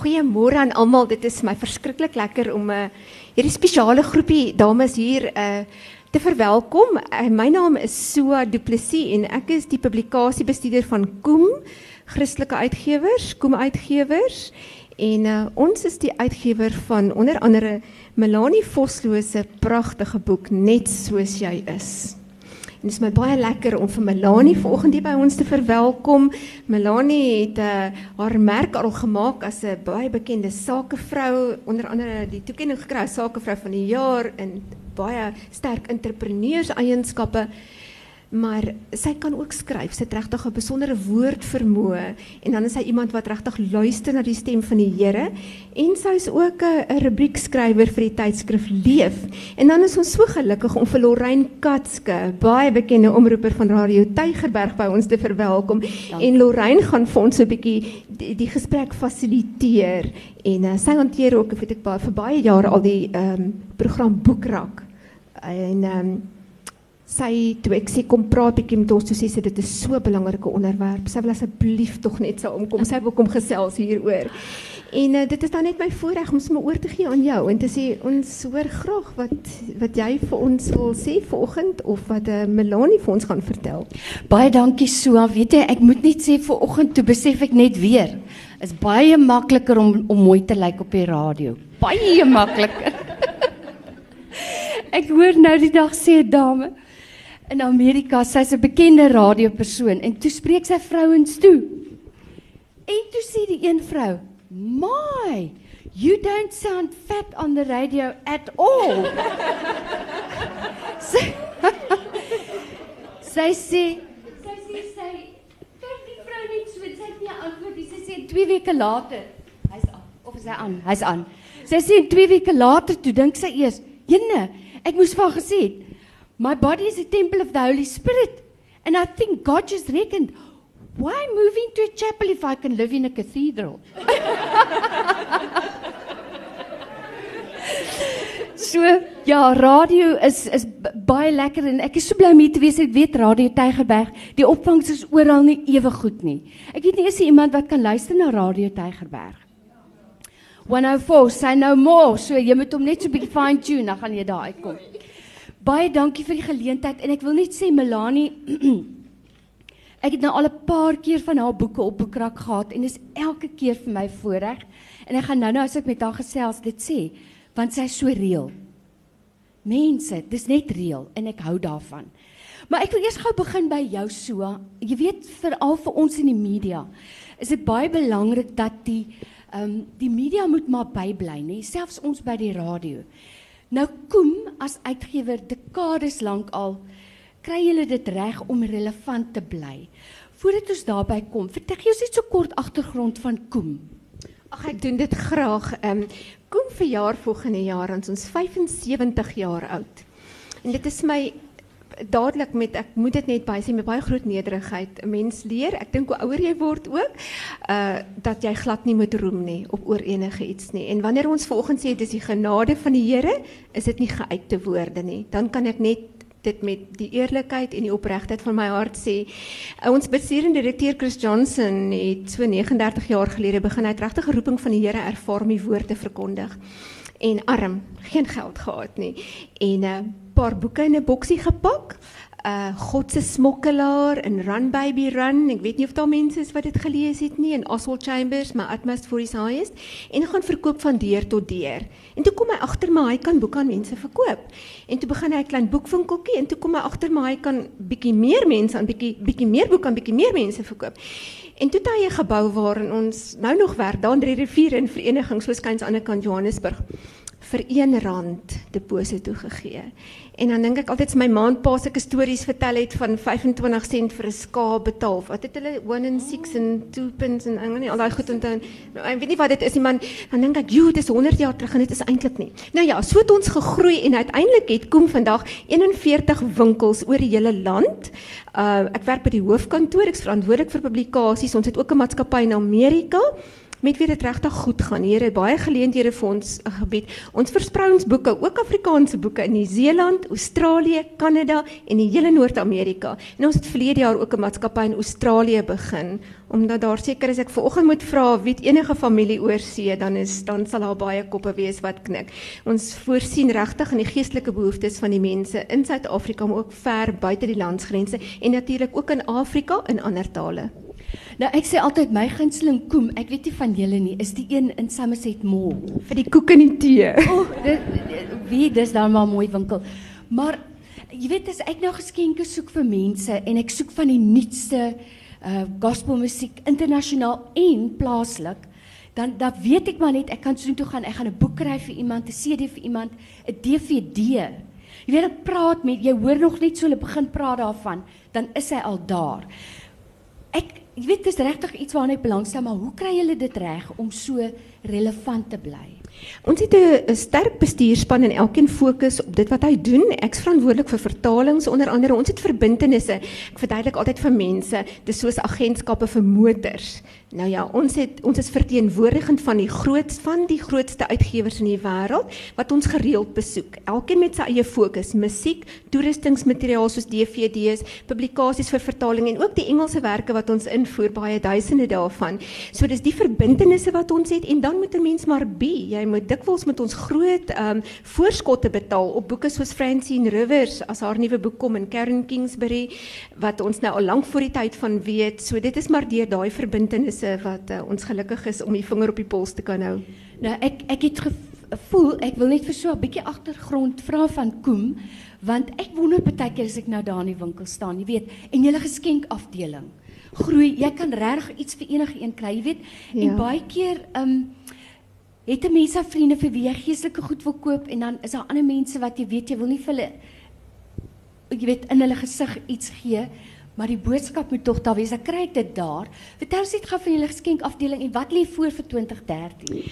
Goeiemôre aan almal. Dit is my verskriklik lekker om 'n uh, hierdie spesiale groepie dames hier uh te verwelkom. Uh, my naam is Sua Du Plessis en ek is die publikasiebestuurder van Koem Christelike Uitgewers, Koem Uitgewers. En uh, ons is die uitgewer van onder andere Melanie Vosloo se pragtige boek Net soos jy is. En dit is my baie lekker om vir Melanie vanoggend hier by ons te verwelkom. Melanie het uh, haar merk al gemaak as 'n baie bekende sakevrou, onder andere die toekenning gekry as sakevrou van die jaar en baie sterk entrepreneurs eienskappe maar sy kan ook skryf. Sy het regtig 'n besondere woordvermoë en dan is sy iemand wat regtig luister na die stem van die Here en sy is ook 'n rubriekskrywer vir die tydskrif Leef. En dan is ons so gelukkig om vir Lorraine Katske, baie bekende omroeper van Radio Tygerberg by ons te verwelkom. Dank. En Lorraine gaan vir ons 'n bietjie die, die gesprek fasiliteer en uh, sy hanteer ook weet ek baie vir baie jare al die ehm um, program Boekrak. En ehm um, sy toe ek sê kom praat bietjie met ons, toe sê sy dit is so 'n belangrike onderwerp. Sy wil asseblief tog net sou omkom. Sy wil kom gesels hieroor. En uh, dit is dan net my voorreg om sommer oor te gee aan jou en te sê ons hoor graag wat wat jy vir ons wil sê vanoggend of wat uh, Melanie vir ons gaan vertel. Baie dankie Sua. Weet jy, ek moet net sê vanoggend toe besef ek net weer is baie makliker om om mooi te lyk op die radio. Baie makliker. ek hoor nou die dag sê 'n dame in Amerika, sy's 'n bekende radiopersoon en toe spreek sy vrouens toe. En toe sê die een vrou, "My, you don't sound fat on the radio at all." sy sy sê, sy sê sy kyk die vrou net so, sy het nie antwoord nie. Sy sê 2 weke later, hy's aan of is hy aan? Hy's aan. Sy sê 2 weke later toe dink sy eers, "Jenne, ek moes vir haar gesê het, My body is a temple of the Holy Spirit. And I think God just reckoned, why move into a chapel if I can live in a cathedral? so ja, radio is is baie lekker en ek is so bly om hier te wees. Ek weet Radio Tygerberg, die opvangs is oral nie ewe goed nie. Ek weet nie is iemand wat kan luister na Radio Tygerberg. 104 say no more. So jy moet hom net so 'n bietjie fine tune, dan gaan jy daar uitkom. Baie dankie vir die geleentheid en ek wil net sê Melanie ek het nou al 'n paar keer van haar boeke op boekrak gehad en dit is elke keer vir my voorreg en ek gaan nou-nou as ek met haar gesels dit sê want sy is so reëel. Mense, dis net reëel en ek hou daarvan. Maar ek wil eers gou begin by jou so. Jy weet veral vir ons in die media is dit baie belangrik dat die ehm um, die media moet maar bybly, nê, selfs ons by die radio. Nou Koem as uitgewer dekades lank al kry julle dit reg om relevant te bly. Voordat ons daarby kom, vertel jy ons net so kort agtergrond van Koem. Ag ek doen dit graag. Ehm um, Koem verjaar volgende jaar ons 75 jaar oud. En dit is my dadelik met ek moet dit net baie sê met baie groot nederigheid. 'n mens leer ek dink hoe ouer jy word ook uh dat jy glad nie moet roem nie op oor enige iets nie. En wanneer ons vanoggend sê dis die genade van die Here is dit nie geuite woorde nie. Dan kan ek net dit met die eerlikheid en die opregtheid van my hart sê. Ons bestuurende direkteur Chris Johnson het so 39 jaar gelede begin hy regtig 'n roeping van die Here ervaar om die woord te verkondig. En arm, geen geld gehad nie. En uh, paar boeke in 'n boksie gepak. Uh God se smokkelaar en Run Baby Run. Ek weet nie of daar mense is wat dit gelees het nie in Oswald Chambers, maar Atmos for his highest en gaan verkoop van deur tot deur. En toe kom hy agter maar hy kan boeke aan mense verkoop. En toe begin hy 'n klein boekwinkeltjie en toe kom hy agter maar hy kan bietjie meer mense aan bietjie bietjie meer boeke aan bietjie meer mense verkoop. En toe het hy 'n gebou waarin ons nou nog werk, daar in die rivier in vereniging soos kyns aan die kant Johannesburg vir 1 rand deposito gegee. En dan dink ek altyd my maandpa sulke stories vertel het van 25 sent vir 'n skaap betaal. Wat het hulle 1 and 6 and 2 pence en en al daai goed onthou. Nou ek weet nie wat dit is nie man. Dan dink ek, "Jo, dis 100 jaar terug en dit is eintlik nie." Nou ja, so het ons gegroei en uiteindelik het Koem vandag 41 winkels oor die hele land. Uh ek werk by die hoofkantoor, ek's verantwoordelik vir publikasies. Ons het ook 'n maatskappy in Amerika met wie dit regtig goed gaan. Here het baie geleenthede vir ons uh, gebied. Ons versprei ons boeke, ook Afrikaanse boeke in Nieu-Seeland, Australië, Kanada en die hele Noord-Amerika. En ons het verlede jaar ook 'n maatskappy in Australië begin omdat daar seker is ek vanoggend moet vra wie enige familie oor see dan is dan sal daar baie koppe wees wat knik. Ons voorsien regtig in die geestelike behoeftes van die mense in Suid-Afrika maar ook ver buite die landsgrense en natuurlik ook in Afrika in ander tale. Nou ek sê altyd my gunsteling koem, ek weet nie van julle nie, is die een in Somerset Mall vir die koek en die tee. O, oh, dit wie dis dan maar mooi winkel. Maar jy weet as ek nou geskenke soek vir mense en ek soek van die nuutste uh gospelmusiek internasionaal en plaaslik dan dan weet ek maar net ek kan so toe gaan ek gaan 'n boek kry vir iemand 'n CD vir iemand 'n DVD jy weet ek praat met jy hoor nog net so hulle begin praat daarvan dan is hy al daar ek jy weet dis regtig iets waarna ek belangstel, maar hoe kry julle dit reg om so relevant te bly? Ons het 'n sterk bestuurspan en elkeen fokus op dit wat hy doen. Ek's verantwoordelik vir vertalings onder andere. Ons het verbintenisse. Ek verduidelik altyd vir mense, dis soos agentskappe vir motors. Nou ja, ons het ons is verteenwoordigend van die groot van die grootste uitgewers in die wêreld wat ons gereeld besoek. Elkeen met sy eie fokus: musiek, toeristingsmateriaal soos DVD's, publikasies vir vertaling en ook die Engelse werke wat ons invoer, baie duisende daarvan. So dis die verbintenisse wat ons het en dan moet 'n mens maar be. Jy moet dikwels met ons groot ehm um, voorskotte betaal op boeke soos Francine Rivers as haar nuwe boek kom in Karen Kingsbury wat ons nou al lank voor die tyd van weet. So dit is maar deur daai verbintenisse wat uh, ons gelukkig is om die vinger op die pols te kan hou. Nou ek ek het gevoel ek wil net vir so 'n bietjie agtergrond vra van Koem want ek wonder baie keer as ek nou daar in die winkel staan, jy weet, en julle geskenk afdeling. Groei, jy kan regtig iets vir enige een kry, jy weet. Ja. En baie keer um het 'n mens af vriende vir wie jy geestelike goed wil koop en dan is daar ander mense wat jy weet jy wil nie vir hulle jy weet in hulle gesig iets gee maar die boodskap moet tog daar wees. Ek kry dit daar. Vertel ons net gou van julle geskenkafdeling en wat lê voor vir 2013?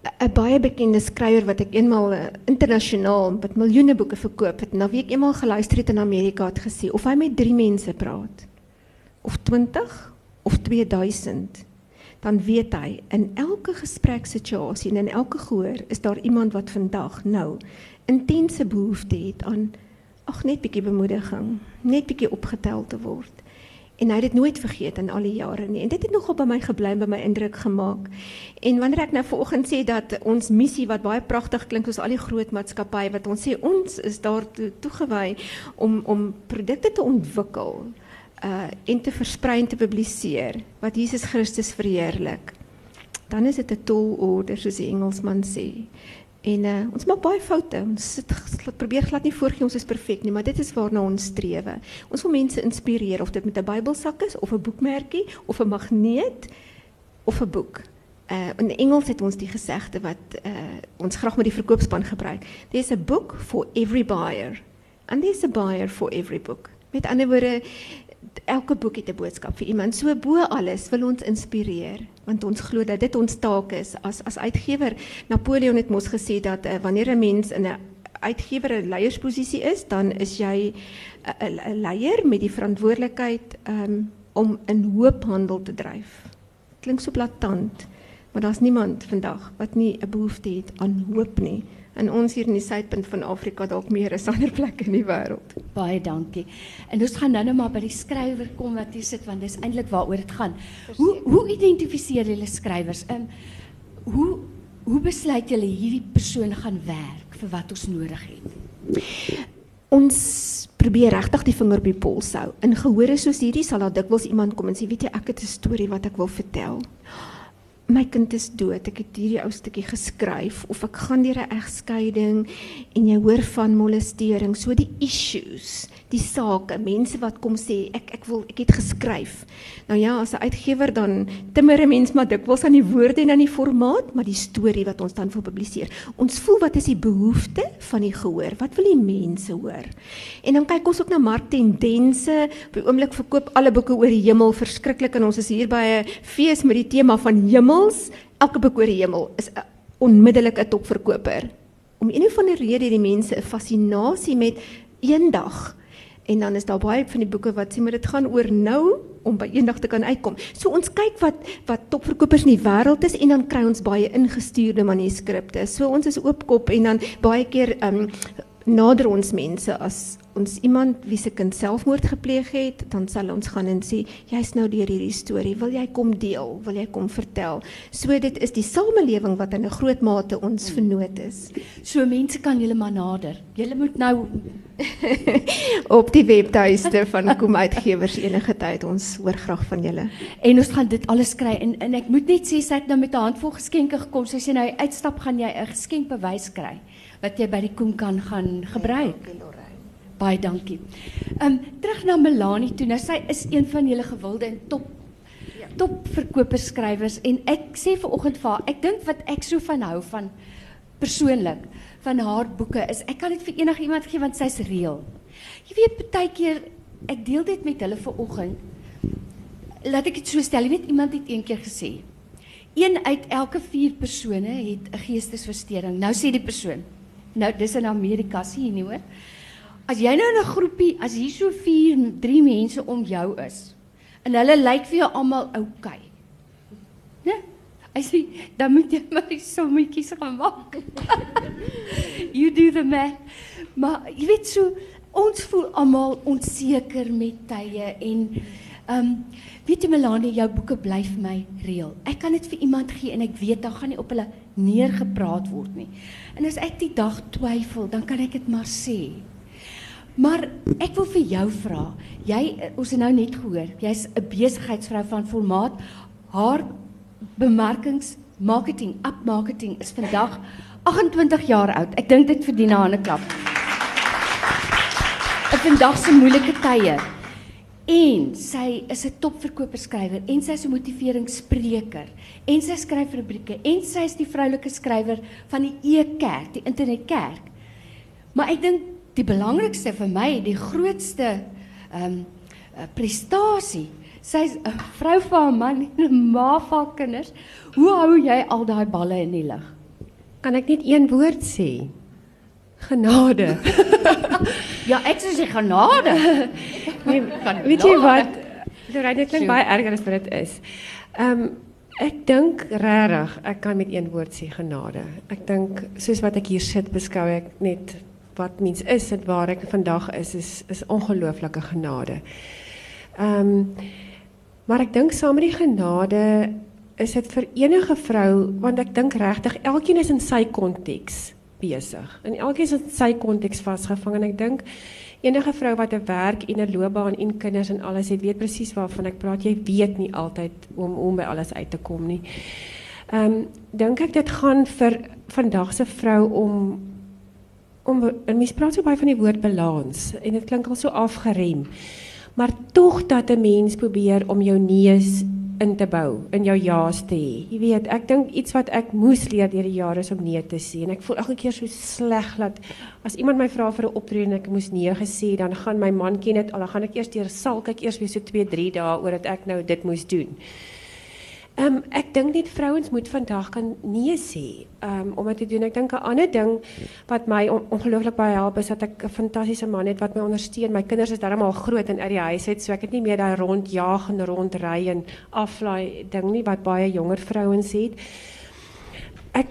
'n baie bekende skrywer wat ek eenmaal uh, internasionaal met miljoene boeke verkoop het. Nou wie ek eenmaal geluister het in Amerika het gesê of hy met 3 mense praat of 20 of 2000 dan weet hy in elke gespreksituasie en in elke gehoor is daar iemand wat vandag nou intense behoefte het aan ag net bietjie bemoediging, net bietjie opgetel te word. En hy het dit nooit vergeet in al die jare nie. En dit het nogal by my gebly en by my indruk gemaak. En wanneer ek nou vanoggend sê dat ons missie wat baie pragtig klink soos al die groot maatskappye wat ons sê ons is daar toegewy om om produkte te ontwikkel uh en te versprei en te publiseer wat Jesus Christus verheerlik. Dan is dit 'n tall order soos die Engelsman sê. En uh, ons maak baie foute. Ons sit probeer glad nie voorgee ons is perfek nie, maar dit is waarna ons streef. Ons wil mense inspireer of dit met 'n Bybelsak is of 'n boekmerkie of 'n magneet of 'n boek. Uh in Engels het ons die gesegde wat uh ons graag met die verkoopspan gebruik. There's a book for every buyer and there's a buyer for every book. Met ander woorde, elke boek het 'n boodskap vir iemand. So bo alles wil ons inspireer want ons glo dat dit ons taak is as as uitgewer. Napoleon het mos gesê dat uh, wanneer 'n mens in 'n uitgewer 'n leiersposisie is, dan is jy 'n leier met die verantwoordelikheid um, om in hoophandel te dryf. Klink so blaatant, maar daar's niemand vandag wat nie 'n behoefte het aan hoop nie in ons hier in die suidpunt van Afrika dalk meer as ander plekke in die wêreld. Baie dankie. En ons gaan nou net maar by die skrywer kom wat hier sit want dis eintlik waaroor dit gaan. Verseker. Hoe hoe identifiseer julle skrywers? Ehm hoe hoe besluit julle hierdie persoon gaan werk vir wat ons nodig het? Ons probeer regtig die vinger op die pols hou. In gehore soos hierdie sal daar dikwels iemand kom en sê, "Weet jy, ek het 'n storie wat ek wil vertel." My kind is dood. Ek het hierdie ou stukkie geskryf of ek gaan deur 'n egskeiding en jy hoor van molestering. So die issues, die sake, mense wat kom sê ek ek wil ek het geskryf. Nou ja, as 'n uitgewer dan timmer 'n mens maar dikwels aan die woorde en aan die formaat, maar die storie wat ons dan wil publiseer. Ons voel wat is die behoefte van die gehoor? Wat wil die mense hoor? En dan kyk ons ook na marktendense. Op die oomblik verkoop alle boeke oor die hemel verskriklik en ons is hier by 'n fees met die tema van hemel hemels, elke boek oor die hemel is 'n topverkoper. Om een of ander rede het die mense 'n fascinasie met eendag. En dan is daar baie van die boeke wat sê maar dit gaan oor nou om by eendag te kan uitkom. So ons kyk wat wat topverkopers in die wêreld is en dan kry ons baie ingestuurde manuskripte. So ons is oopkop en dan baie keer ehm um, nader ons mense as ons iemand wie se kind selfmoord gepleeg het, dan sal ons gaan en sê jy's nou deur hierdie storie, wil jy kom deel, wil jy kom vertel? So dit is die samelewing wat in 'n groot mate ons vernoot is. So mense kan julle maar nader. Julle moet nou op die webtuiste van Kom Uitgewers enige tyd ons hoor graag van julle. En ons gaan dit alles kry en en ek moet net sê sy het nou met 'n handvol geskenke gekom. Sy sê nou uitstap gaan jy 'n geskenkbewys kry wat jy by die Koem kan gaan gebruik. Baie dankie. Ehm um, terug na Melanie toe. Nou sy is een van julle gewilde en top ja. top verkoperskrywers en ek sê ver oggend vir haar, ek dink wat ek so van hou van persoonlik van haar boeke is ek kan dit vir enigiemand gee want sy's reël. Jy weet baie keer ek deel dit met hulle ver oggend. Laat ek dit so stel, jy weet iemand het eendag gesê een uit elke 4 persone het 'n geestesversteuring. Nou sê die persoon Nou dis in Amerika sien nie hoor. As jy nou in 'n groepie, as hier so 4, 3 mense om jou is en hulle lyk vir jou almal oukei. Okay, né? Hy sê dan moet jy maar die sommetjies gaan maak. you do the math. Maar jy weet so ons voel almal onseker met tye en ehm um, weet jy Melanie jou boeke bly vir my reël. Ek kan dit vir iemand gee en ek weet dan gaan nie op hulle neergepraat word nie. En as ek die dag twyfel, dan kan ek dit maar sê. Maar ek wil vir jou vra. Jy ons het nou net gehoor, jy's 'n besigheidsvrou van volmaat. Haar bemarkings, marketing, up marketing is vandag 28 jaar oud. Ek dink dit verdien 'n hande klap. Op vandag se moeilike tye. En sy is 'n topverkoperskrywer en sy is 'n motiveringsspreker en sy skryf rubrieke en sy is die vroulike skrywer van die E-kerk, die internetkerk. Maar ek dink die belangrikste vir my, die grootste ehm um, prestasie, sy's 'n vrou van 'n man en 'n ma van kinders. Hoe hou jy al daai balle in die lug? Kan ek net een woord sê? Genade. ja, ek sê genade. nee, weet jy wat? Lorraine, dit klink baie erger as wat dit is. Ehm um, ek dink regtig ek kan met een woord sê genade. Ek dink soos wat ek hier sit, beskou ek net wat mens is en waar ek vandag is is is ongelooflike genade. Ehm um, maar ek dink saam met die genade is dit vir enige vrou want ek dink regtig elkeen is in sy konteks besig. En elkeen is in sy konteks vasgevang en ek dink enige vrou wat 'n werk en 'n loopbaan en kinders en alles het, weet presies waarvan ek praat. Jy weet nie altyd om om by alles uit te kom nie. Ehm um, dink ek dit gaan vir vandag se vrou om om en mens praat so baie van die woord balans en dit klink al so afgerem. Maar tog dat 'n mens probeer om jou neus in te bou, in jou ja's te hê. Jy weet, ek dink iets wat ek moes leer deur die jare is om nee te sê en ek voel elke keer so sleg dat as iemand my vra vir 'n optrede en ek moes nee gesê, dan gaan my man ken dit al, dan gaan ek eers deur sal kyk eers weer so 2, 3 dae oor dat ek nou dit moes doen. Ehm um, ek dink net vrouens moet vandag kan nee sê. Ehm um, om dit te doen. Ek dink 'n ander ding wat my on ongelooflik baie help is dat ek 'n fantastiese man het wat my ondersteun. My kinders is darem al groot en uit die huis uit, so ek het nie meer daai rondjaag en rondry en aflaai ding nie wat baie jonger vrouens het. Ek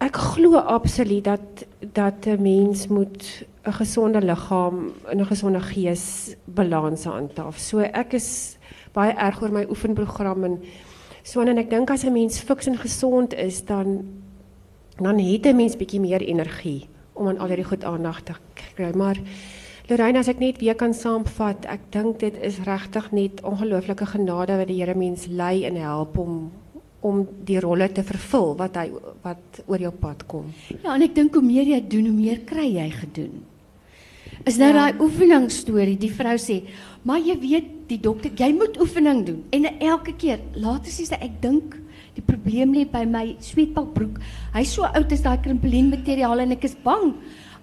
ek glo absoluut dat dat 'n mens moet 'n gesonde liggaam en 'n gesonde gees balans handhaaf. So ek is baie erg oor my oefenprogram en So en ek dink as 'n mens fiks en gesond is, dan dan het 'n mens bietjie meer energie om aan al hierdie goed aandag te kry. Maar Lorraine, as ek net weer kan saamvat, ek dink dit is regtig net ongelooflike genade wat die Here mens lei en help om om die rolle te vervul wat hy wat oor jou pad kom. Ja, en ek dink hoe meer jy doen, hoe meer kry jy gedoen. Is nou ja. daai oefening storie, die vrou sê, "Maar jy weet, die dokter, jy moet oefening doen." En elke keer, later sê sy, "Ek dink die probleem lê by my sweetbalkbroek. Hy's so oud as daai krimpelien materiaal en ek is bang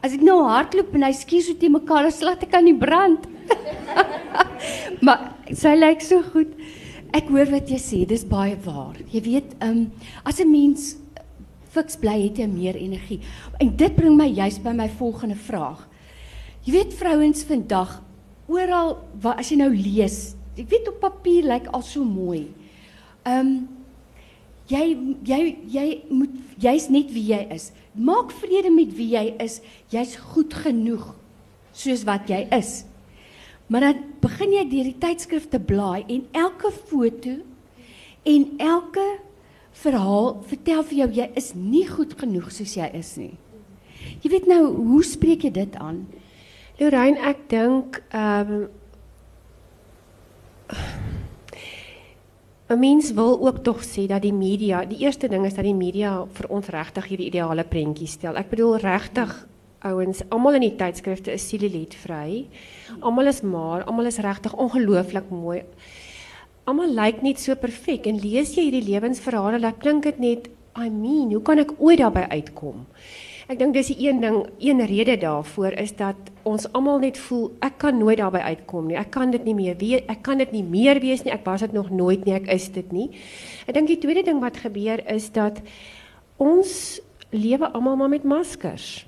as ek nou hardloop en hy skiet so te mekaar, slaat ek aan die brand." maar sy lyk so goed. Ek hoor wat jy sê, dis baie waar. Jy weet, ehm um, as 'n mens fiks bly het jy meer energie. En dit bring my juist by my volgende vraag. Jy weet vrouens vandag oral waar as jy nou lees Ek weet op papier lyk al so mooi. Ehm um, jy jy jy moet jy's net wie jy is. Maak vrede met wie jy is. Jy's goed genoeg soos wat jy is. Maar dan begin jy deur die tydskrifte blaai en elke foto en elke verhaal vertel vir jou jy is nie goed genoeg soos jy is nie. Jy weet nou, hoe spreek jy dit aan? Lorraine, ek dink ehm um, 'n mens wil ook tog sê dat die media, die eerste ding is dat die media vir ons regtig hierdie ideale prentjie stel. Ek bedoel regtig ouens, almal in die tydskrifte is silhouetvry. Almal is maar, almal is regtig ongelooflik mooi almal lyk net so perfek en lees jy hierdie lewensverhale dan klink dit net I mean, hoe kan ek ooit daarby uitkom? Ek dink dis die een ding, een rede daarvoor is dat ons almal net voel ek kan nooit daarby uitkom nie. Ek kan dit nie meer weet, ek kan dit nie meer wees nie. Ek was dit nog nooit nie, ek is dit nie. Ek dink die tweede ding wat gebeur is dat ons lewe almal maar met maskers.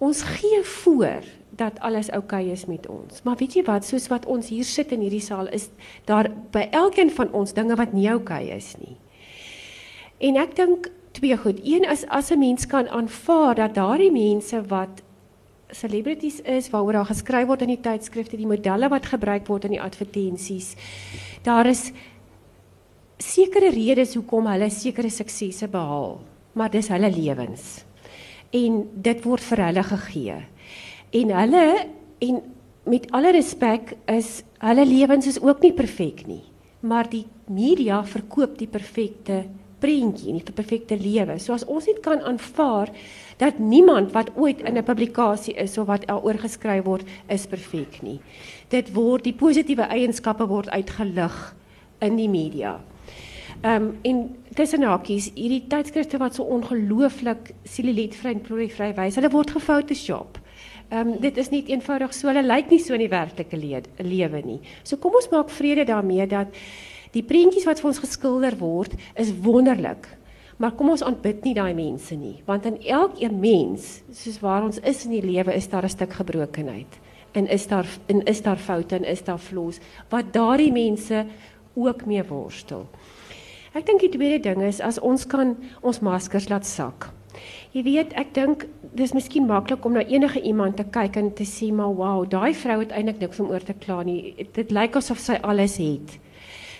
Ons gee voor dat alles oukei okay is met ons. Maar weet jy wat, soos wat ons hier sit in hierdie saal is daar by elkeen van ons dinge wat nie oukei okay is nie. En ek dink twee goed. Een is as 'n mens kan aanvaar dat daardie mense wat celebrities is waaroor daar geskryf word in die tydskrifte, die modelle wat gebruik word in die advertensies. Daar is sekere redes hoekom hulle sekere suksese behaal, maar dis hulle lewens. En dit word vir hulle gegee. En hulle en met alle respek is hulle lewens is ook nie perfek nie. Maar die media verkoop die perfekte prentjie, die perfekte lewe. So as ons net kan aanvaar dat niemand wat ooit in 'n publikasie is of wat daaroor geskryf word is perfek nie. Dit word die positiewe eienskappe word uitgelig in die media. Ehm um, en tussen hakies, hierdie tydskrifte wat so ongelooflik silhouetvry en plooivry wys, hulle word gefotoshop. Ehm um, dit is nie eenvoudig so hulle lyk nie so in die werklike le lewe nie. So kom ons maak vrede daarmee dat die prentjies wat vir ons geskilder word is wonderlik. Maar kom ons aanbid nie daai mense nie, want in elkeen mens, soos waar ons is in die lewe, is daar 'n stuk gebrokenheid. En is daar en is daar foute en is daar flaws wat daardie mense ook mee worstel. Ek dink die tweede ding is as ons kan ons maskers laat sak. Jy weet, ek dink dis miskien maklik om na enige iemand te kyk en te sê maar wow, daai vrou het eintlik niks om oor te kla nie. Dit lyk asof sy alles het.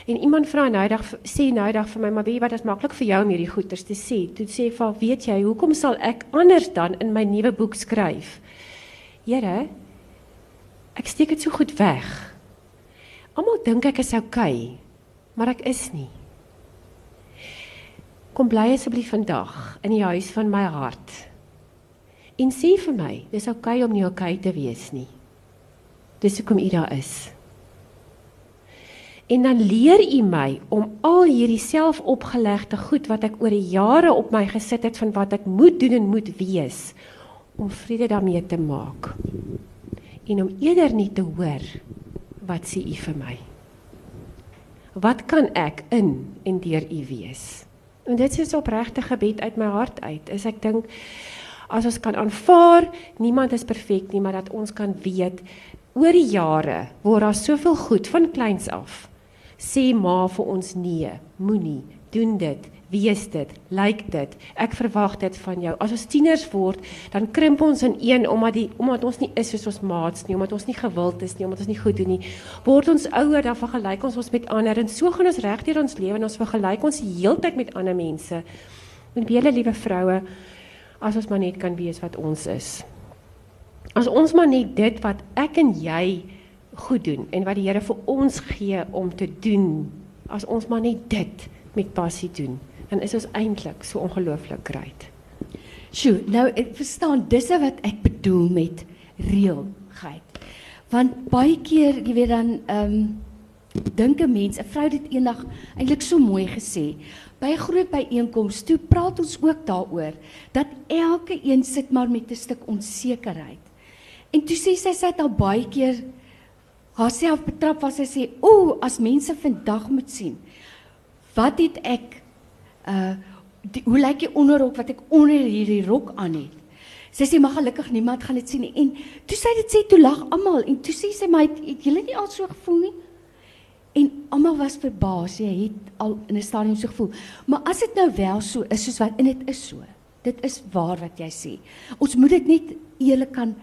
En iemand vra nou dag sê nou dag vir my, maar weet jy wat is maklik vir jou om hierdie goeters te sê? Toe sê vir, weet jy, hoekom sal ek anders dan in my nuwe boek skryf? Here, ek steek dit so goed weg. Almal dink ek is okay, maar ek is nie. Kom bly asseblief vandag in die huis van my hart. En sê vir my, dis okay om nie okay te wees nie. Dis hoekom u daar is. En dan leer u my om al hierdie selfopgelegde goed wat ek oor die jare op my gesit het van wat ek moet doen en moet wees om vrede daarmee te maak. En om eerder nie te hoor wat sê u vir my. Wat kan ek in en deur u wees? En dit is opregte gebed uit my hart uit. Is ek dink as ons kan aanvaar, niemand is perfek nie, maar dat ons kan weet oor die jare word daar soveel goed van kleins af. Sê maar vir ons nee, moenie doen dit wees dit, lyk dit. Ek verwag dit van jou. As ons tieners word, dan krimp ons in een omdat die omdat ons nie is soos ons maats nie, omdat ons nie gewild is nie, omdat ons nie goed doen nie. Word ons ouer, dan vergelyk ons ons met ander en so gaan ons regdeur ons lewe en ons vergelyk ons heeltyd met ander mense. En baie liewe vroue, as ons maar net kan wees wat ons is. As ons maar net dit wat ek en jy goed doen en wat die Here vir ons gee om te doen, as ons maar net dit met passie doen dan is ons eintlik so ongelooflik great. Sjoe, nou ek verstaan dis wat ek bedoel met reëlheid. Want baie keer, jy weet dan ehm um, dink 'n mens, 'n vrou het eendag eintlik so mooi gesê. By 'n groot byeenkoms toe praat ons ook daaroor dat elke een sit maar met 'n stuk onsekerheid. En toe sê sy sy het al baie keer haarself betrap waar sy sê, "Ooh, as mense vandag moet sien, wat het ek uh die, hoe lyk die onderrok wat ek onder hierdie rok aan het. Sy sê maar gelukkig niemand gaan dit sien nie. En toe sy dit sê toe lag almal en toe sê sy maar het, het julle nie al so gevoel nie? En almal was verbaas, jy het al in 'n stadium so gevoel. Maar as dit nou wel so is soos wat en dit is so. Dit is waar wat jy sê. Ons moet dit net eerlik kan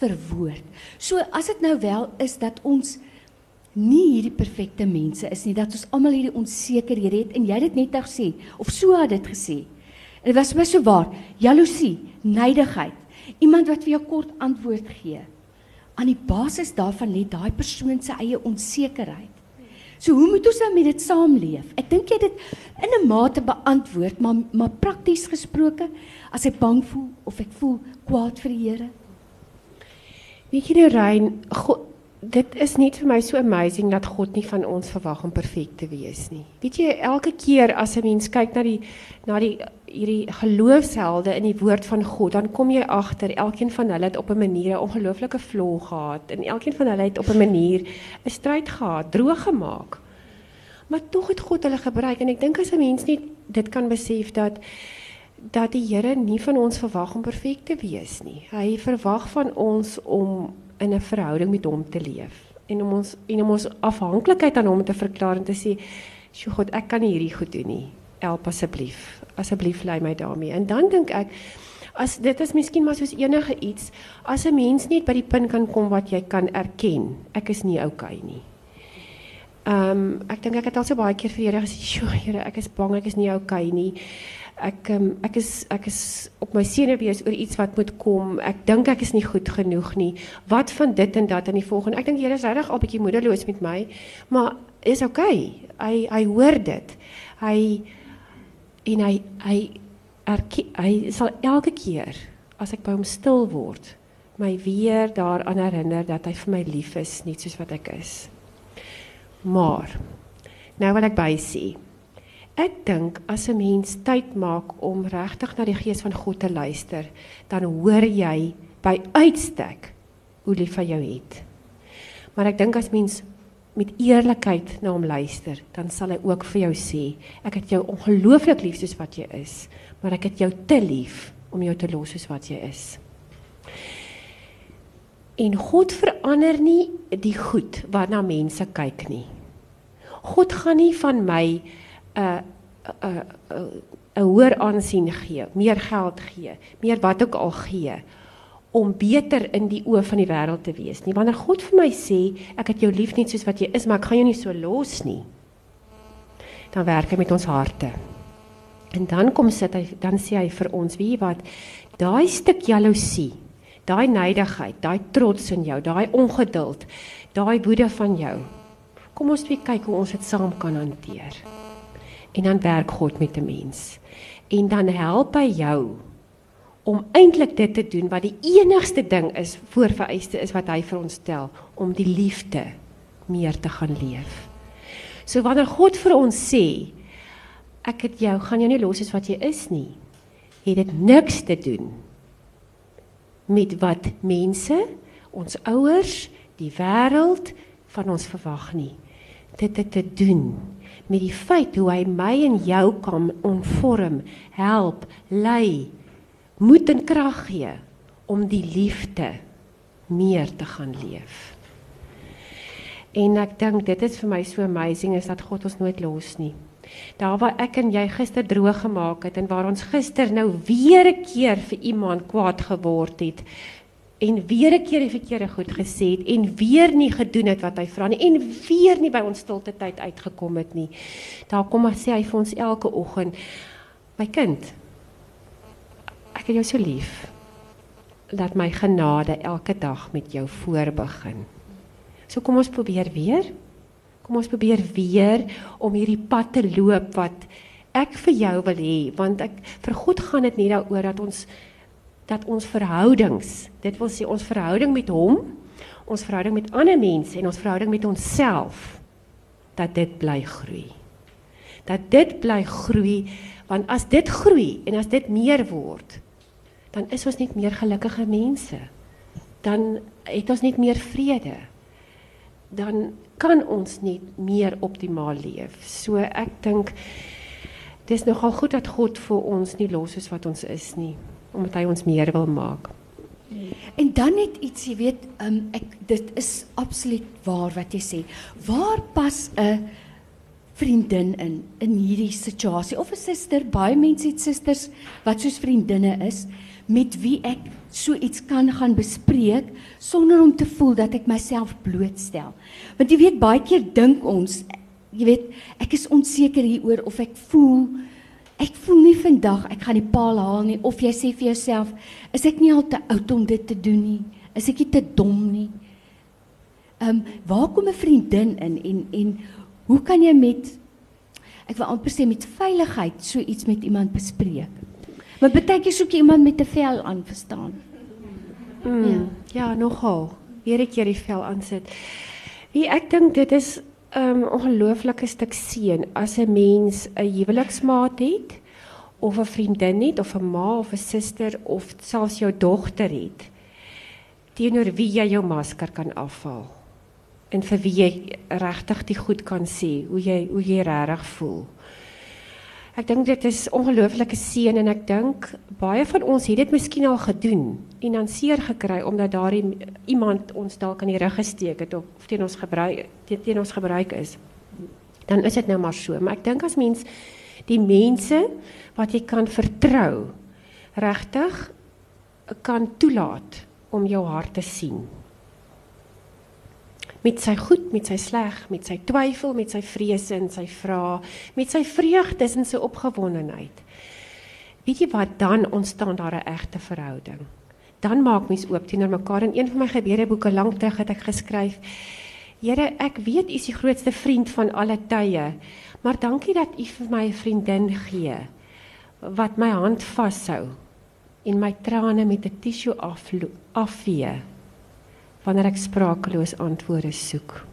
verwoord. So as dit nou wel is dat ons nie hierdie perfekte mense is nie, dat ons almal hierdie onsekerhede het en jy dit net nou gesê of so het dit gesê. En dit was my so waar. Jaloesie, nydigheid, iemand wat vir jou kort antwoord gee. Aan die basis daarvan lê daai persoon se eie onsekerheid. So hoe moet ons dan met dit saamleef? Ek dink jy dit in 'n mate beantwoord, maar maar prakties gesproke, as ek bang voel of ek voel kwaad vir die Here. Weet jy, Rein, God dit is net vir my so amazing dat God nie van ons verwag om perfek te wees nie. Weet jy, elke keer as 'n mens kyk na die na die hierdie geloofshelde in die woord van God, dan kom jy agter elkeen van hulle het op 'n manier 'n ongelooflike vloeg gehad en elkeen van hulle het op 'n manier 'n stryd gehad, droog gemaak. Maar tog het God hulle gebruik en ek dink as 'n mens nie dit kan besef dat dat die Here nie van ons verwag om perfek te wees nie. Hy verwag van ons om in 'n verhouding met hom te leef en om ons en om ons afhanklikheid aan hom te verklaar en te sê, "Sjoe God, ek kan nie hierdie goed doen nie. Help asseblief. Asseblief lei my daarmee." En dan dink ek as dit is miskien maar soos enige iets, as 'n mens net by die punt kan kom wat jy kan erken, ek is nie okay nie. Ehm um, ek dink ek het al so baie keer vir Here gesê, "Sjoe Here, ek is bang ek is nie okay nie." Um, ek is ek is op my senuwees oor iets wat moet kom. Ek dink ek is nie goed genoeg nie. Wat van dit en dat in die volgende? Ek dink Here is regtig al bietjie moedeloos met my, maar is okay. Hy hy hoor dit. Hy en hy hy hy elke keer as ek by hom stil word, my weer daaraan herinner dat hy vir my lief is, net soos wat ek is. Maar nou wil by sê Ek dink as 'n mens tyd maak om regtig na die gees van God te luister, dan hoor jy by uitstek hoe lief hy jou het. Maar ek dink as mens met eerlikheid na hom luister, dan sal hy ook vir jou sê, ek het jou ongelooflik lief soos wat jy is, maar ek het jou te lief om jou te los soos wat jy is. En God verander nie die goed waarna mense kyk nie. God gaan nie van my 'n 'n 'n hoër aansien gee, meer geld gee, meer wat ook al gee om beter in die oë van die wêreld te wees nie. Wanneer God vir my sê, ek het jou lief net soos wat jy is, maar ek gaan jou nie so los nie. Dan werk hy met ons harte. En dan kom sit hy, dan sê hy vir ons, wie wat daai stuk jaloesie, daai nydigheid, daai trots in jou, daai ongeduld, daai woede van jou. Kom ons twee kyk hoe ons dit saam kan hanteer en dan werk God met 'n mens. En dan help hy jou om eintlik dit te doen wat die enigste ding is voorvereiste is wat hy vir ons stel om die liefde meer te gaan leef. So wanneer God vir ons sê ek het jou gaan jou nie los as wat jy is nie, het dit niks te doen met wat mense, ons ouers, die wêreld van ons verwag nie. Dit het te doen met die feit hoe hy my en jou kan onvorm, help, lei, moed en krag gee om die liefde meer te gaan leef. En ek dink dit is vir my so amazing is dat God ons nooit los nie. Daar waar ek en jy gister droog gemaak het en waar ons gister nou weer 'n keer vir iemand kwaad geword het, en weer 'n keer die verkeerde goed gesê het en weer nie gedoen het wat hy vra nie en weer nie by ons stilte tyd uitgekom het nie. Daar kom maar sê hy vir ons elke oggend: "My kind, ek het jou so lief. Laat my genade elke dag met jou voorbegin." So kom ons probeer weer. Kom ons probeer weer om hierdie pad te loop wat ek vir jou wil hê, want ek vir God gaan dit nie daaroor dat ons dat ons verhoudings, dit wil sê ons verhouding met hom, ons verhouding met ander mense en ons verhouding met onsself dat dit bly groei. Dat dit bly groei want as dit groei en as dit meer word, dan is ons net meer gelukkige mense. Dan het ons net meer vrede. Dan kan ons net meer optimaal leef. So ek dink dis nogal goed dat God vir ons nie los is wat ons is nie omdat hy ons meer wil maak. En dan net iets, jy weet, um, ek dit is absoluut waar wat jy sê. Waar pas 'n vriendin in in hierdie situasie of 'n suster? Baie mense het susters wat soos vriendinne is met wie ek so iets kan gaan bespreek sonder om te voel dat ek myself blootstel. Want jy weet baie keer dink ons, jy weet, ek is onseker hieroor of ek voel ek voel nie vandag ek gaan die paal haal nie of jy sê vir jouself is ek nie al te oud om dit te doen nie? Is ek nie te dom nie? Ehm um, waar kom 'n vriendin in en en hoe kan jy met ek wil amper sê met veiligheid so iets met iemand bespreek? Want baie keer soek jy iemand met 'n vel aan verstaan? Mm, ja. ja nogal. Weer ek hier die vel aansit. Wie ek dink dit is 'n um, ongelooflike stuk seën as 'n mens 'n huweliksmaat het of 'n vriendin het of 'n ma of 'n suster of selfs jou dogter het teenoor wie jy jou masker kan afhaal en vir wie jy regtig die goed kan sê hoe jy hoe jy regtig voel. Ek dink dit is ongelooflike seën en ek dink baie van ons het dit miskien al gedoen en dan seer gekry omdat daardie iemand ons dalk aan die rug gesteek het of teen ons gebruik teen ons gebruik is. Dan is dit nou maar so, maar ek dink as mens die mense wat jy kan vertrou regtig kan toelaat om jou hart te sien met sy goed, met sy sleg, met sy twyfel, met sy vrese en sy vrae, met sy vreugdes en sy opgewondenheid. Weet jy wat dan ontstaan daar 'n egte verhouding? Dan maak mens oop teenoor mekaar in een van my gebedeboeke lank terug het ek geskryf: Here, ek weet U is die grootste vriend van alle tye, maar dankie dat U vir my 'n vriendin gee wat my hand vashou en my trane met 'n tissue afvee wanneer ek sprakeloos antwoorde soek.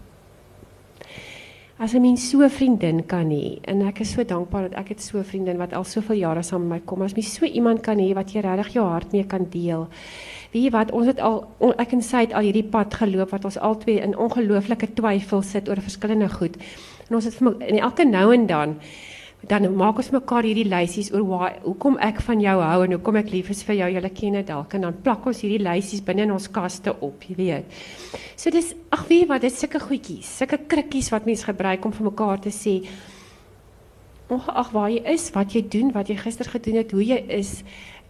As 'n mens so 'n vriendin kan hê en ek is so dankbaar dat ek het so 'n vriendin wat al soveel jare saam met my kom. As mens so iemand kan hê wat jy regtig jou hart mee kan deel. Weet jy wat, ons het al ek en sy het al hierdie pad geloop wat ons albei in ongelooflike twyfel sit oor verskillende goed. En ons het vir my, en elke nou en dan dan maak ons mekaar hierdie lysies oor waar hoekom ek van jou hou en hoekom ek lief is vir jou. Julle ken dit dalk en dan plak ons hierdie lysies binne in ons kaste op, jy weet. So dis ag weet wat, dis sulke goedjies, sulke krukkies wat mense gebruik om vir mekaar te sê ongeag waar jy is, wat jy doen, wat jy gister gedoen het, hoe jy is,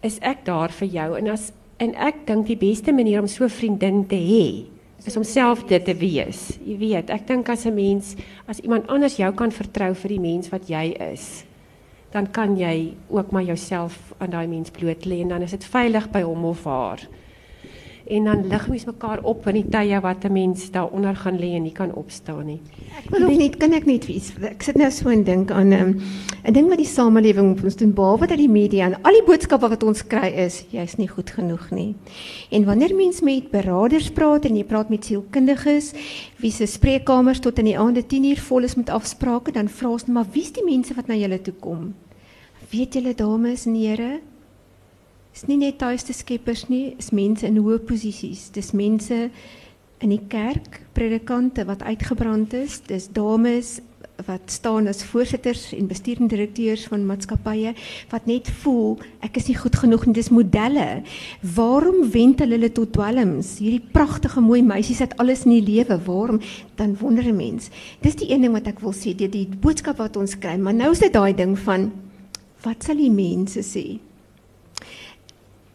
is ek daar vir jou en as en ek dink die beste manier om so 'n vriendin te hê is om self dit te wees. Jy weet, ek dink as 'n mens as iemand anders jou kan vertrou vir die mens wat jy is, dan kan jy ook maar jouself aan daai mens bloot lê en dan is dit veilig by hom of haar en dan lig mens mekaar op in die tye wat 'n mens daaronder gaan lê en nie kan opstaan nie. Ek wil nog net kan ek net wees. Ek sit nou so en dink aan 'n um, 'n ding wat die samelewing ons doen behalwe dat die media en al die boodskappe wat ons kry is jy's nie goed genoeg nie. En wanneer mens met beraders praat en jy praat met sielkundiges wie se spreekkamers tot in die aande 10uur vol is met afsprake, dan vra ons net maar wie's die mense wat na julle toe kom? Weet julle dames en here? Is nie net tuiste skeppers nie, is mense in hoë posisies. Dis mense in die kerk, predikante wat uitgebrand is, dis dames wat staan as voorsitters en bestuurende direkteurs van maatskappye wat net voel ek is nie goed genoeg nie. Dis modelle. Waarom wend hulle tot dwelms? Hierdie pragtige mooi meisies het alles in die lewe. Waarom? Dan wonder 'n mens. Dis die een ding wat ek wil sê die, die boodskap wat ons kry maar nou is dit daai ding van wat sal die mense sê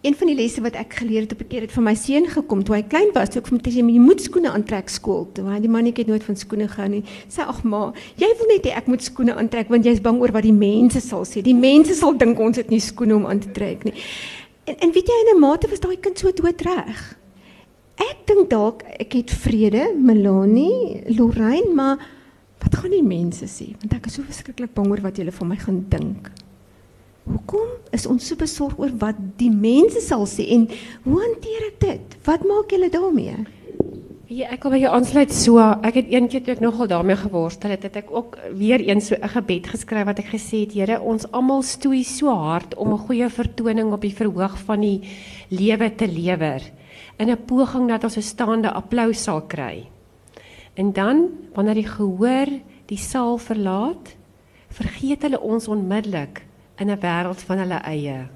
een van die lesse wat ek geleer het op 'n keer het van my seun gekom toe hy klein was, toe ek vir hom sê jy moet skoene aantrek skool toe. Hy die mannetjie het nooit van skoene gehou nie. Sê ag ma, jy wil net hê ek moet skoene aantrek want jy's bang oor wat die mense sal sê. Die mense sal dink ons het nie skoene om aan te trek nie. En en weet jy in 'n mate was daai kind so doodreg. Ek dink dalk ek het vrede, Melanie, Lorraine, maar wat gaan die mense sê? Want ek is so verskriklik bang oor wat hulle van my gaan dink. Hoekom is ons so besorg oor wat die mense sal sê en hoe hanteer ek dit? Wat maak julle daarmee? Ja, ek wil by jou aansluit so. Ek het eendag toe ek nogal daarmee geworstel het, het ek ook weer eens so 'n gebed geskryf wat ek gesê het, Here, ons almal stoei so hard om 'n goeie vertoning op die verhoog van die lewe te lewer in 'n poging dat ons 'n staande applous sal kry. En dan wanneer die gehoor die saal verlaat, vergeet hulle ons onmiddellik in 'n wêreld van hulle eie.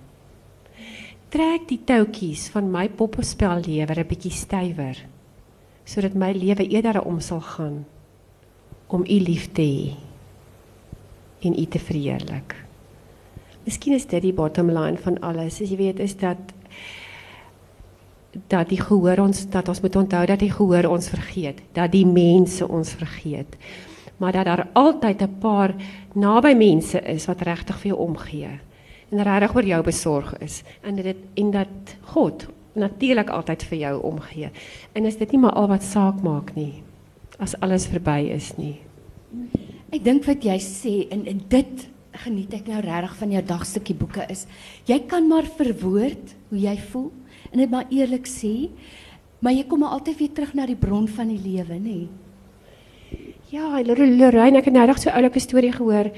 trek die touwtjies van my poppenspel lewe 'n bietjie stywer sodat my lewe eerder om sal gaan om u lief te hê en u te verheerlik. Miskien is dit die bottom line van alles. As jy weet is dat dat die gehoor ons dat ons moet onthou dat die gehoor ons vergeet, dat die mense ons vergeet. Maar dat daar altyd 'n paar naby mense is wat regtig vir jou omgee en regtig oor jou besorg is en dit en dat God natuurlik altyd vir jou omgee. En is dit nie maar al wat saak maak nie as alles verby is nie. Ek dink wat jy sê en en dit geniet ek nou regtig van jou dagstukkie boeke is jy kan maar verwoord hoe jy voel en dit maar eerlik sê maar jy kom maar altyd weer terug na die bron van die lewe nê Ja, Lorraine, ek het nou net so 'n oulike storie gehoor.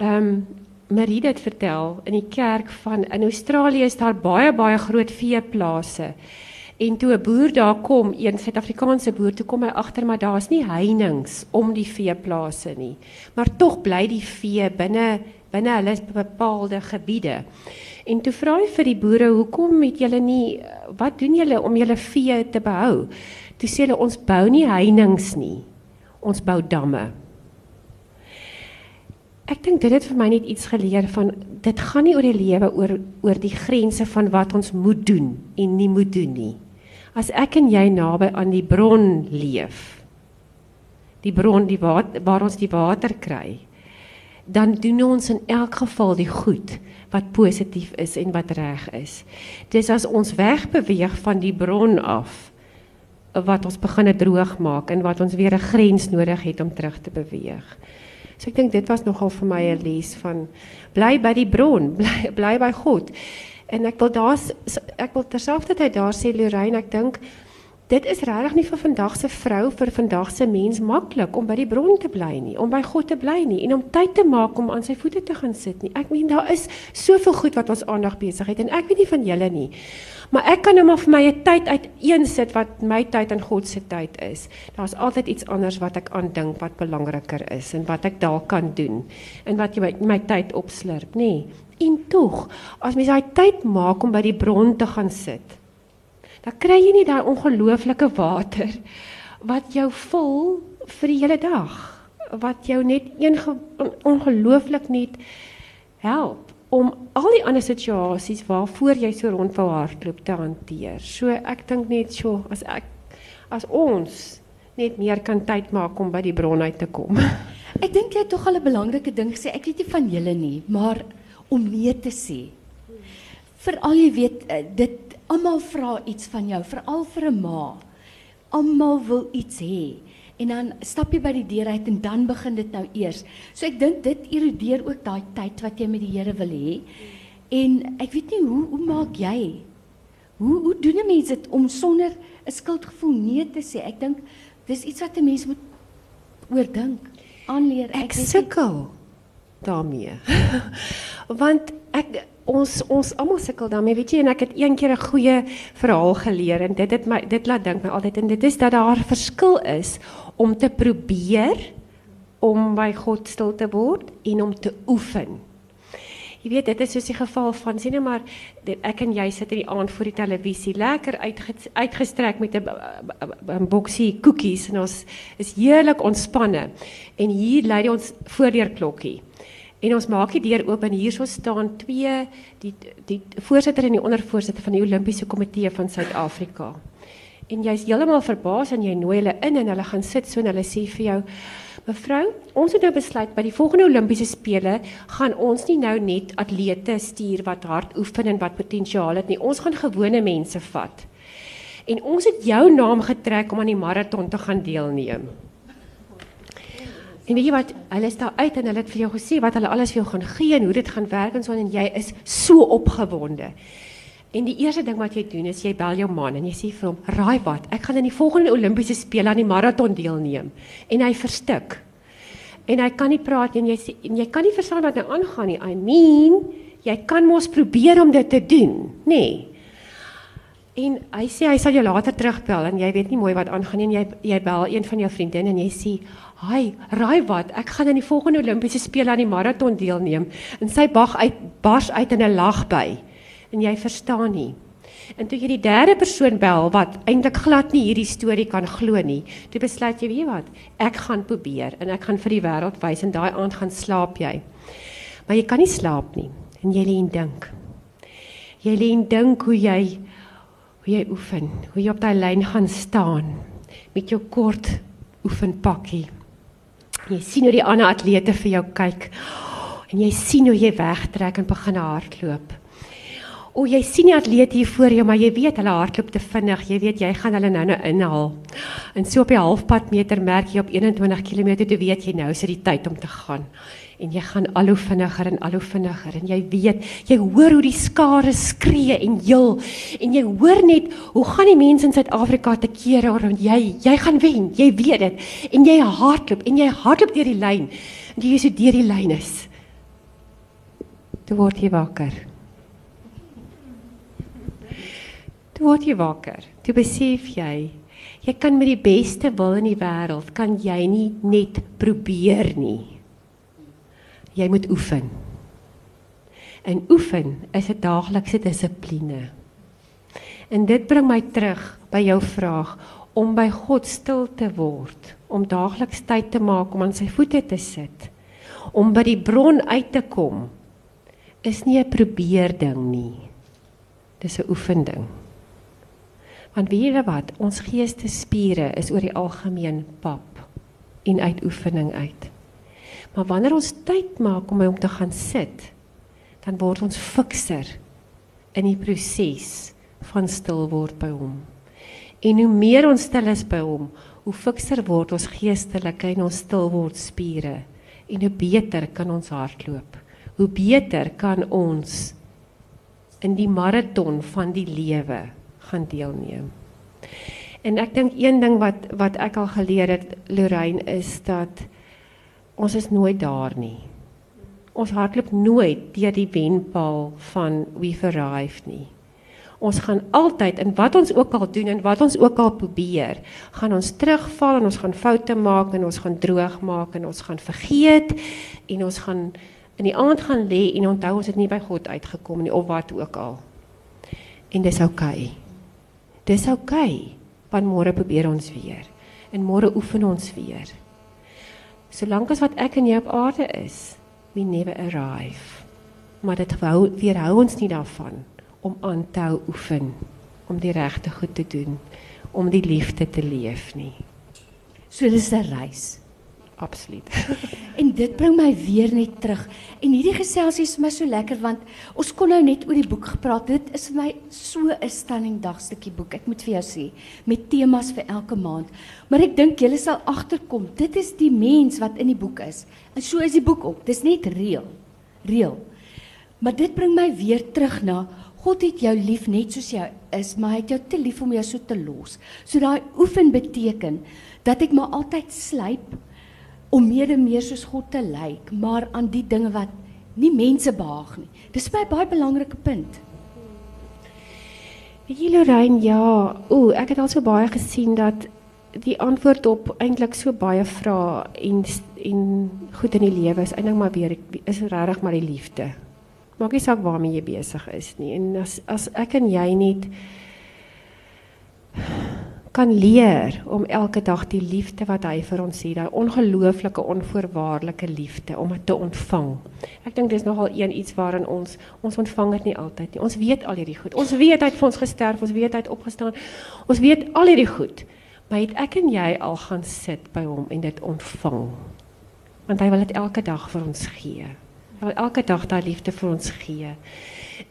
Ehm um, Marie het vertel in die kerk van in Australië is daar baie baie groot veeplase. En toe 'n boer daar kom, een Suid-Afrikaanse boer, toe kom hy agter maar daar's nie heininge om die veeplase nie. Maar tog bly die vee binne binne hulle bepaalde gebiede. En toe vra hy vir die boere, "Hoekom het julle nie wat doen julle om julle vee te behou?" Toe sê hulle, "Ons bou nie heininge nie. Ons bou damme." Ek dink dit het vir my net iets geleer van dit gaan nie oor die lewe oor oor die grense van wat ons moet doen en nie moet doen nie. As ek en jy naby aan die bron leef, die bron die wat, waar ons die water kry, dan doen ons in elk geval die goed wat positief is en wat reg is. Dis as ons wegbeweeg van die bron af wat ons begin droog maak en wat ons weer 'n grens nodig het om terug te beweeg. So ek dink dit was nogal vir my 'n les van bly by die bron, bly bly by God. En ek wil daar ek wil terselfdertyd daar sê Lorraine, ek dink dit is regtig nie vir vandag se vrou vir vandag se mens maklik om by die bron te bly nie, om by God te bly nie en om tyd te maak om aan sy voete te gaan sit nie. Ek meen daar is soveel goed wat ons aandag besig het en ek weet nie van julle nie. Maar ek kan nou maar vir my 'n tyd uiteensit wat my tyd en God se tyd is. Daar's altyd iets anders wat ek aandink wat belangriker is en wat ek dalk kan doen en wat my, my tyd opslurp, nê. En tog, as mens daai tyd maak om by die bron te gaan sit, dan kry jy nie daai ongelooflike water wat jou vul vir die hele dag, wat jou net een ongelooflik net help om al die ander situasies waarvoor jy so rond wou hardloop te hanteer. So ek dink net so as ek as ons net meer kan tyd maak om by die bron uit te kom. Ek dink jy het tog al 'n belangrike ding gesê. Ek weet nie van julle nie, maar om nee te sê. Veral jy weet eh, dit almal vra iets van jou, veral vir 'n ma. Almal wil iets hê en dan stap jy by die deur uit en dan begin dit nou eers. So ek dink dit erodeer ook daai tyd wat jy met die Here wil hê. En ek weet nie hoe hoe maak jy? Hoe hoe doen 'n mens dit om sonder 'n skuldgevoel nee te sê? Ek dink dis iets wat 'n mens moet oordink, aanleer. Ek, ek sukkel daarmee. Want ek ons ons almal sukkel daarmee, weet jy, en ek het een keer 'n goeie verhaal geleer en dit het my dit laat dink my altyd en dit is dat daar verskil is om te probeer om by God stil te word en om te oefen. Jy weet dit is soos die geval van sien nou maar dit, ek en jy sit in die aand voor die televisie lekker uitge, uitgestrek met 'n boksie koekies en ons is heerlik ontspanne. En hier lê ons voordeur klokkie En ons maak die deur oop en hierso staan twee die die voorsitter en die ondervoorsitter van die Olimpiese Komitee van Suid-Afrika. En jy's heeltemal verbaas en jy nooi hulle in en hulle gaan sit so en hulle sê vir jou Mevrou, ons het nou besluit by die volgende Olimpiese spele gaan ons nie nou net atlete stuur wat hard oefen en wat potensiaal het nie. Ons gaan gewone mense vat. En ons het jou naam getrek om aan die maraton te gaan deelneem. En weet jy wat, hulle is daar uit en hulle het vir jou gesê wat hulle alles vir jou gaan gee en hoe dit gaan werk en so en jy is so opgewonde. En die eerste ding wat jy doen is jy bel jou man en jy sê vir hom, "Raai wat, ek gaan in die volgende Olimpiese spele aan die maraton deelneem." En hy verstik. En hy kan nie praat nie en jy sê en jy kan nie verstaan wat nou aangaan nie. I mean, jy kan mos probeer om dit te doen, nê? Nee. En hy sê hy sal jou later terugbel en jy weet nie mooi wat aangaan nie en jy jy bel een van jou vriendinne en jy sê Hi, raai wat? Ek gaan in die volgende Olimpiese spele aan die maraton deelneem. En sy bag uit bars uit in 'n lag by. en jy verstaan nie. En toe jy die derde persoon bel wat eintlik glad nie hierdie storie kan glo nie, toe besluit jy, weet wat, ek gaan probeer en ek gaan vir die wêreld wys en daai aand gaan slaap jy. Maar jy kan nie slaap nie en jy lê en dink. Jy lê en dink hoe jy hoe jy oefen, hoe jy op daai lyn gaan staan met jou kort oefenpakkie. Jy sien hoe die ander atlete vir jou kyk. En jy sien hoe jy wegtrek en begin hardloop. O, jy sien die atleet hier voor jou, maar jy weet hulle hardloop te vinnig. Jy weet jy gaan hulle nou-nou inhaal. En so op die halfpad meter merk jy op 21 km toe weet jy nou is dit die tyd om te gaan. En jy gaan al hoe vinniger en al hoe vinniger en jy weet, jy hoor hoe die skare skree en jul en jy hoor net hoe gaan die mense in Suid-Afrika te kere want jy jy gaan wen, jy weet dit. En jy hardloop en jy hardloop deur die lyn. En jy is so deur die lyn is. Toe word jy wakker. Toe word jy wakker. Toe besef jy jy kan met die beste wil in die wêreld kan jy nie net probeer nie. Jy moet oefen. En oefen is 'n daaglikse dissipline. En dit bring my terug by jou vraag om by God stil te word, om daagliks tyd te maak om aan sy voete te sit, om by die bron uit te kom. Is nie 'n probeer ding nie. Dis 'n oefen ding. Want weet jy wat, ons geestesspiere is oor die algemeen pap en uit oefening uit. Maar wanneer ons tyd maak om om te gaan sit, dan word ons fikser in die proses van stil word by hom. En hoe meer ons stil is by hom, hoe fikser word ons geestelike en ons stil word spiere en hoe beter kan ons hardloop. Hoe beter kan ons in die maraton van die lewe gaan deelneem. En ek dink een ding wat wat ek al geleer het Lorraine is dat ons is nooit daar nie. Ons hardloop nooit deur die wenpaal van we've arrived nie. Ons gaan altyd en wat ons ook al doen en wat ons ook al probeer, gaan ons terugval en ons gaan foute maak en ons gaan droog maak en ons gaan vergeet en ons gaan in die aand gaan lê en onthou ons het nie by God uitgekom nie of wat ook al. En dis oukei. Okay. Dis oukei. Okay, want môre probeer ons weer. En môre oefen ons weer. Solank as wat ek en jy op aarde is, we never arrive. Maar dit hou weerhou ons nie daarvan om aan te hou oefen, om die regte goed te doen, om die liefde te leef nie. So dis 'n reis. Absoluut. en dit bring my weer net terug. En hierdie geselsie is vir my so lekker want ons kon nou net oor die boek gepraat. Dit is vir my so 'n stunning dagstukkie boek. Ek moet vir jou sê, met temas vir elke maand. Maar ek dink julle sal agterkom, dit is die mens wat in die boek is. En so is die boek ook. Dis net reël. Reël. Maar dit bring my weer terug na God het jou lief net soos jy is, maar hy het jou te lief om jou so te los. So daai oefen beteken dat ek maar altyd slyp om meer en meer soos God te lyk, maar aan die dinge wat nie mense behaag nie. Dis my baie belangrike punt. Weet jy Lorraine, ja, o, ek het al so baie gesien dat die antwoord op eintlik so baie vrae en en goed in die lewe is eintlik maar weer is regtig maar die liefde. Maak nie saak waarmee jy besig is nie. En as as ek en jy net kan leer om elke dag die liefde wat hy vir ons het, daai ongelooflike onvoorwaardelike liefde om dit te ontvang. Ek dink dis nogal een iets waarin ons ons ontvang dit nie altyd nie. Ons weet al hierdie goed. Ons weet hy het vir ons gesterf, ons weet hy het opgestaan. Ons weet al hierdie goed. Maar het ek en jy al gaan sit by hom en dit ontvang? Want hy wil dit elke dag vir ons gee. Hy wil elke dag daai liefde vir ons gee.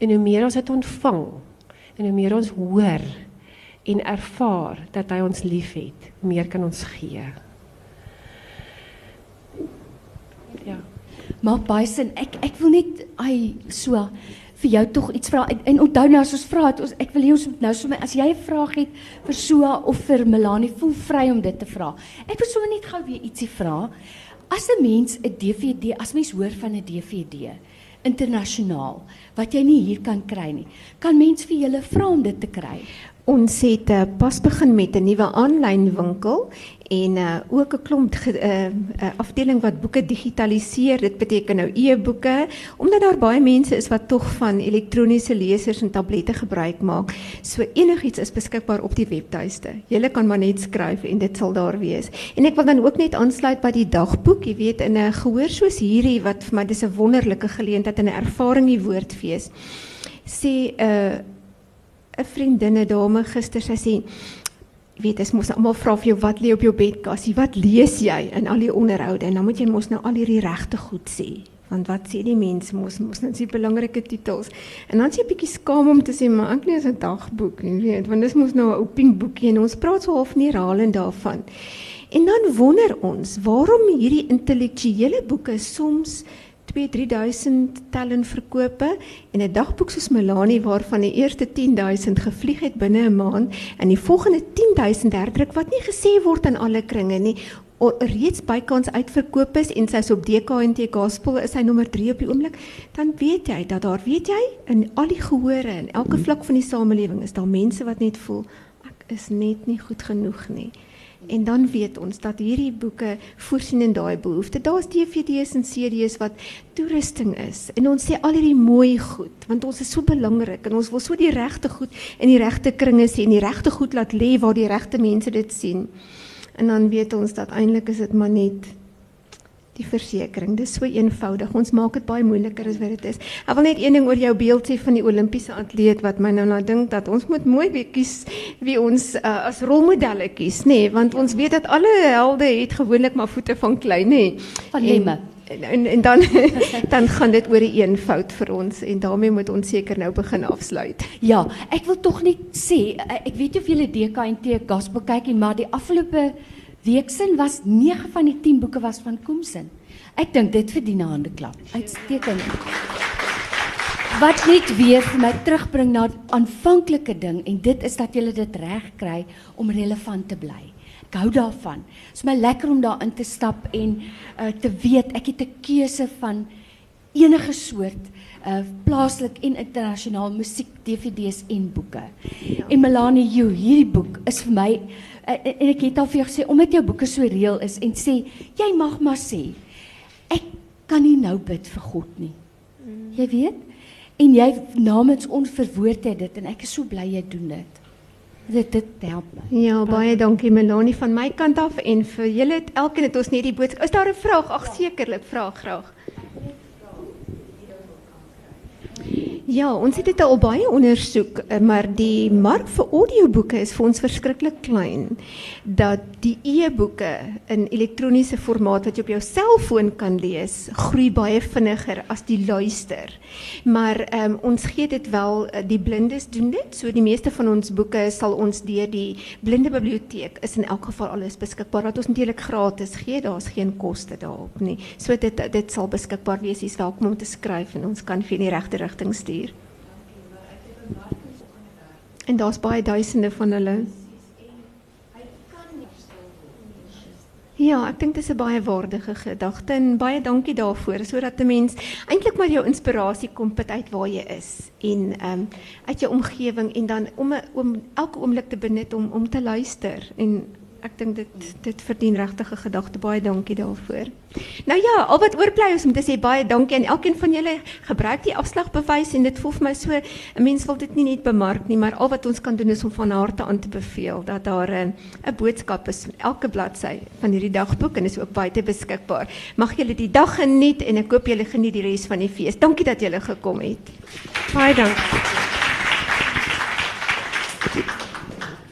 En hoe meer ons dit ontvang, en hoe meer ons hoor en ervaar dat hy ons liefhet, meer kan ons gee. Ja. Maar baie sin, ek ek wil net ai so vir jou tog iets vra en, en onthou nou as ons vra het ons ek wil hê ons moet nou sommer as jy 'n vraag het vir Soa of vir Melanie voel vry om dit te vra. Ek wil sommer net gou weer ietsie vra. As 'n mens 'n DVD, as mens hoor van 'n DVD internasionaal wat jy nie hier kan kry nie, kan mens vir julle vra om dit te kry. Ons het uh, pas begin met 'n nuwe aanlyn winkel en uh, ook 'n klomp 'n uh, uh, afdeling wat boeke digitaliseer. Dit beteken nou e-boeke omdat daar baie mense is wat tog van elektroniese lesers en tablette gebruik maak. So enigiets is beskikbaar op die webtuiste. Jy kan maar net skryf en dit sal daar wees. En ek wil dan ook net aansluit by die dagboek, jy weet in 'n gehoor soos hierdie wat vir my dis 'n wonderlike geleentheid en 'n ervaring die woordfees. Sê 'n uh, 'n dame gister sy sê weet as mos nou almal vra vir jou wat lê op jou bedkassie? Wat lees jy in al die onderhoude? En dan moet jy mos nou al hierdie regte goed sê. Want wat sê die mense mos mos net die belangrike titels. En dan sê jy bietjie skaam om te sê maar ek lees 'n dagboek jy weet want dis mos nou 'n ooping boekie en ons praat so half herhalend daarvan. En dan wonder ons waarom hierdie intellektuele boeke soms 2-3000 tellen verkope en 'n dagboek soos Melanie waarvan die eerste 10000 gevlieg het binne 'n maand en die volgende 10000 herdruk wat nie gesê word in alle kringe nie reeds bykans uitverkoop is en sy's op DKNT Gospel is hy nommer 3 op die oomblik dan weet jy dat daar weet jy in al die gehore en elke vlak van die samelewing is daar mense wat net voel ek is net nie goed genoeg nie En dan weet ons dat hierdie boeke voorsien in daai behoefte. Daar's DVD's en CD's wat toerusting is. En ons sê al hierdie mooi goed want ons is so belangrik en ons wil so die regte goed in die regte kringe sien en die regte goed laat lê waar die regte mense dit sien. En dan weet ons dat eintlik is dit maar net die versekering. Dis so eenvoudig. Ons maak dit baie moeiliker as wat dit is. Ek wil net een ding oor jou beeld sê van die Olimpiese atleet wat my nou laat dink dat ons moet mooi weet kies wie ons uh, as rolmodelle kies, nê, nee, want ons weet dat alle helde het gewoonlik maar voete van klei, nê. Nee. Van lemme. En, en en dan dan gaan dit oor 'n eenvoud vir ons en daarmee moet ons seker nou begin afsluit. Ja, ek wil tog net sê eh, ek weet nie of julle DKNT gospel kykie maar die afgelope Weeksin was 9 van die 10 boeke was van Koemsin. Ek dink dit verdien 'n handeklap. Uitstekend. Wat net weer vir my terugbring na aanvanklike ding en dit is dat jy dit reg kry om relevant te bly. Ek hou daarvan. Dit is my lekker om daarin te stap en uh, te weet ek het 'n keuse van enige soort uh plaaslik en internasionaal musiek DVD's en boeke. Ja. En Melanie Yu, hierdie boek is vir my en ek het al vir jou gesê omdat jou boeke so reël is en sê jy mag maar sê ek kan nie nou bid vir God nie. Mm. Jy weet? En jy namens onverwoord het dit en ek is so bly jy doen dit. Dit dit help my. Ja, baie dankie Melanie van my kant af en vir julle elkeen het ons net die boodskap. Is daar 'n vraag? Ag sekerlik, vra graag. Ja, ons het dit al baie ondersoek, eh, maar die mark vir audioboeke is vir ons verskriklik klein. Dat die e-boeke in elektroniese formaat wat jy op jou selfoon kan lees, groei baie vinniger as die luister. Maar um, ons gee dit wel eh, die blindes doen dit. So die meeste van ons boeke sal ons deur die blinde biblioteek is in elk geval alles beskikbaar wat ons natuurlik gratis gee. Daar's geen koste daarop nie. So dit dit sal beskikbaar wees. Jy's welkom om te skryf en ons kan vir in die regte rigting stuur. En daar's baie duisende van hulle. Ja, ek dink is 'n baie waardige gedagte en baie dankie daarvoor sodat 'n mens eintlik maar jou inspirasie kom uit waar jy is en ehm um, uit jou omgewing en dan om om elke oomblik te benut om om te luister en ek dink dit dit verdien regtig 'n gedagte. Baie dankie daarvoor. Nou ja, al wat oorbly is om te sê baie dankie aan elkeen van julle. Gebruik die afslagbewys en dit voel vir my so 'n mens wil dit nie net bemark nie, maar al wat ons kan doen is om van harte aan te beveel dat daar 'n 'n boodskap is elke bladsy van hierdie dagboek en is ook buite beskikbaar. Mag julle die dag geniet en ek hoop julle geniet die res van die fees. Dankie dat julle gekom het. Baie dankie.